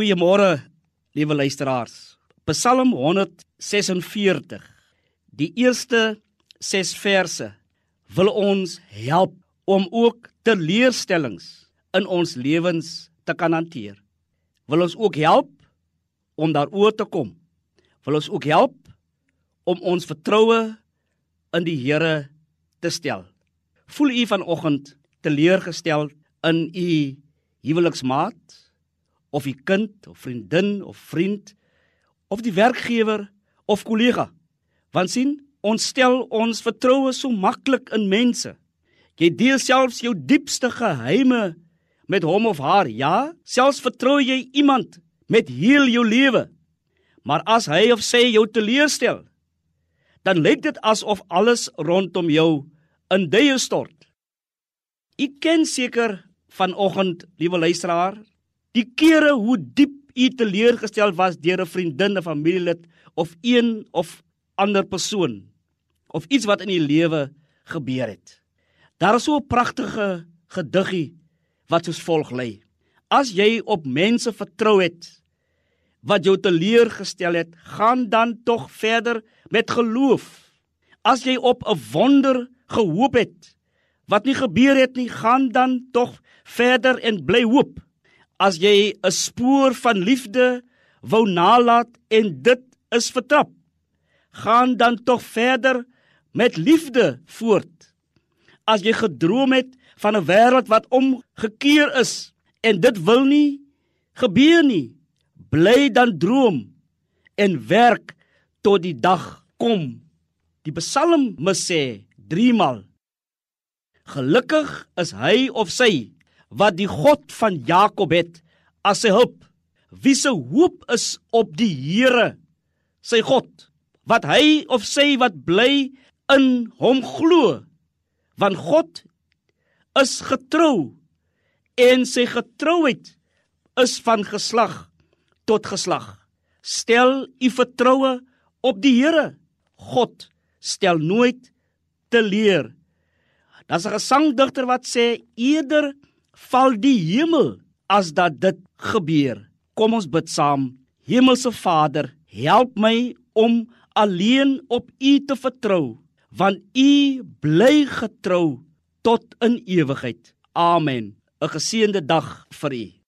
Goeiemôre, liewe luisteraars. Psalm 146. Die eerste 6 verse wil ons help om ook teleurstellings in ons lewens te kan hanteer. Wil ons ook help om daaroor te kom. Wil ons ook help om ons vertroue in die Here te stel. Voel u vanoggend teleurgestel in u huweliksmaat of u kind of vriendin of vriend of die werkgewer of kollega? Want sien, ons stel ons vertroue so maklik in mense. Jy deel selfs jou diepste geheime met hom of haar. Ja, selfs vertrou jy iemand met heel jou lewe. Maar as hy of sy jou teleurstel, dan lyk dit asof alles rondom jou in duie stort. Ek ken seker vanoggend, liewe luisteraar, die kere hoe diep u teleurgestel was deur 'n vriendin, 'n familielid of een of ander persoon of iets wat in u lewe gebeur het. Daar is so 'n pragtige gediggie wat soos volg lê: As jy op mense vertrou het wat jou teleurgestel het, gaan dan tog verder met geloof. As jy op 'n wonder gehoop het wat nie gebeur het nie, gaan dan tog verder en bly hoop. As jy 'n spoor van liefde wou nalat en dit is vertrap, gaan dan tog verder met liefde voort. As jy gedroom het van 'n wêreld wat omgekeer is en dit wil nie gebeur nie, bly dan droom en werk tot die dag kom. Die Psalm sê 3 maal Gelukkig is hy of sy wat die God van Jakob het as sy hulp. Wie se hoop is op die Here, sy God, wat hy of sy wat bly in hom glo. Want God is getrou en sy getrouheid is van geslag tot geslag. Stel u vertroue op die Here. God stel nooit teleur Daar's 'n gesangdigter wat sê eerder val die hemel as dat dit gebeur. Kom ons bid saam. Hemelse Vader, help my om alleen op U te vertrou, want U bly getrou tot in ewigheid. Amen. 'n Geseënde dag vir u.